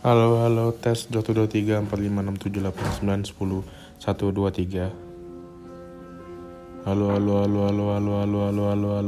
Halo, halo, tes 123 45 6 7 8 9 10 1 2 3 Halo, halo, halo, halo, halo, halo, halo, halo, halo.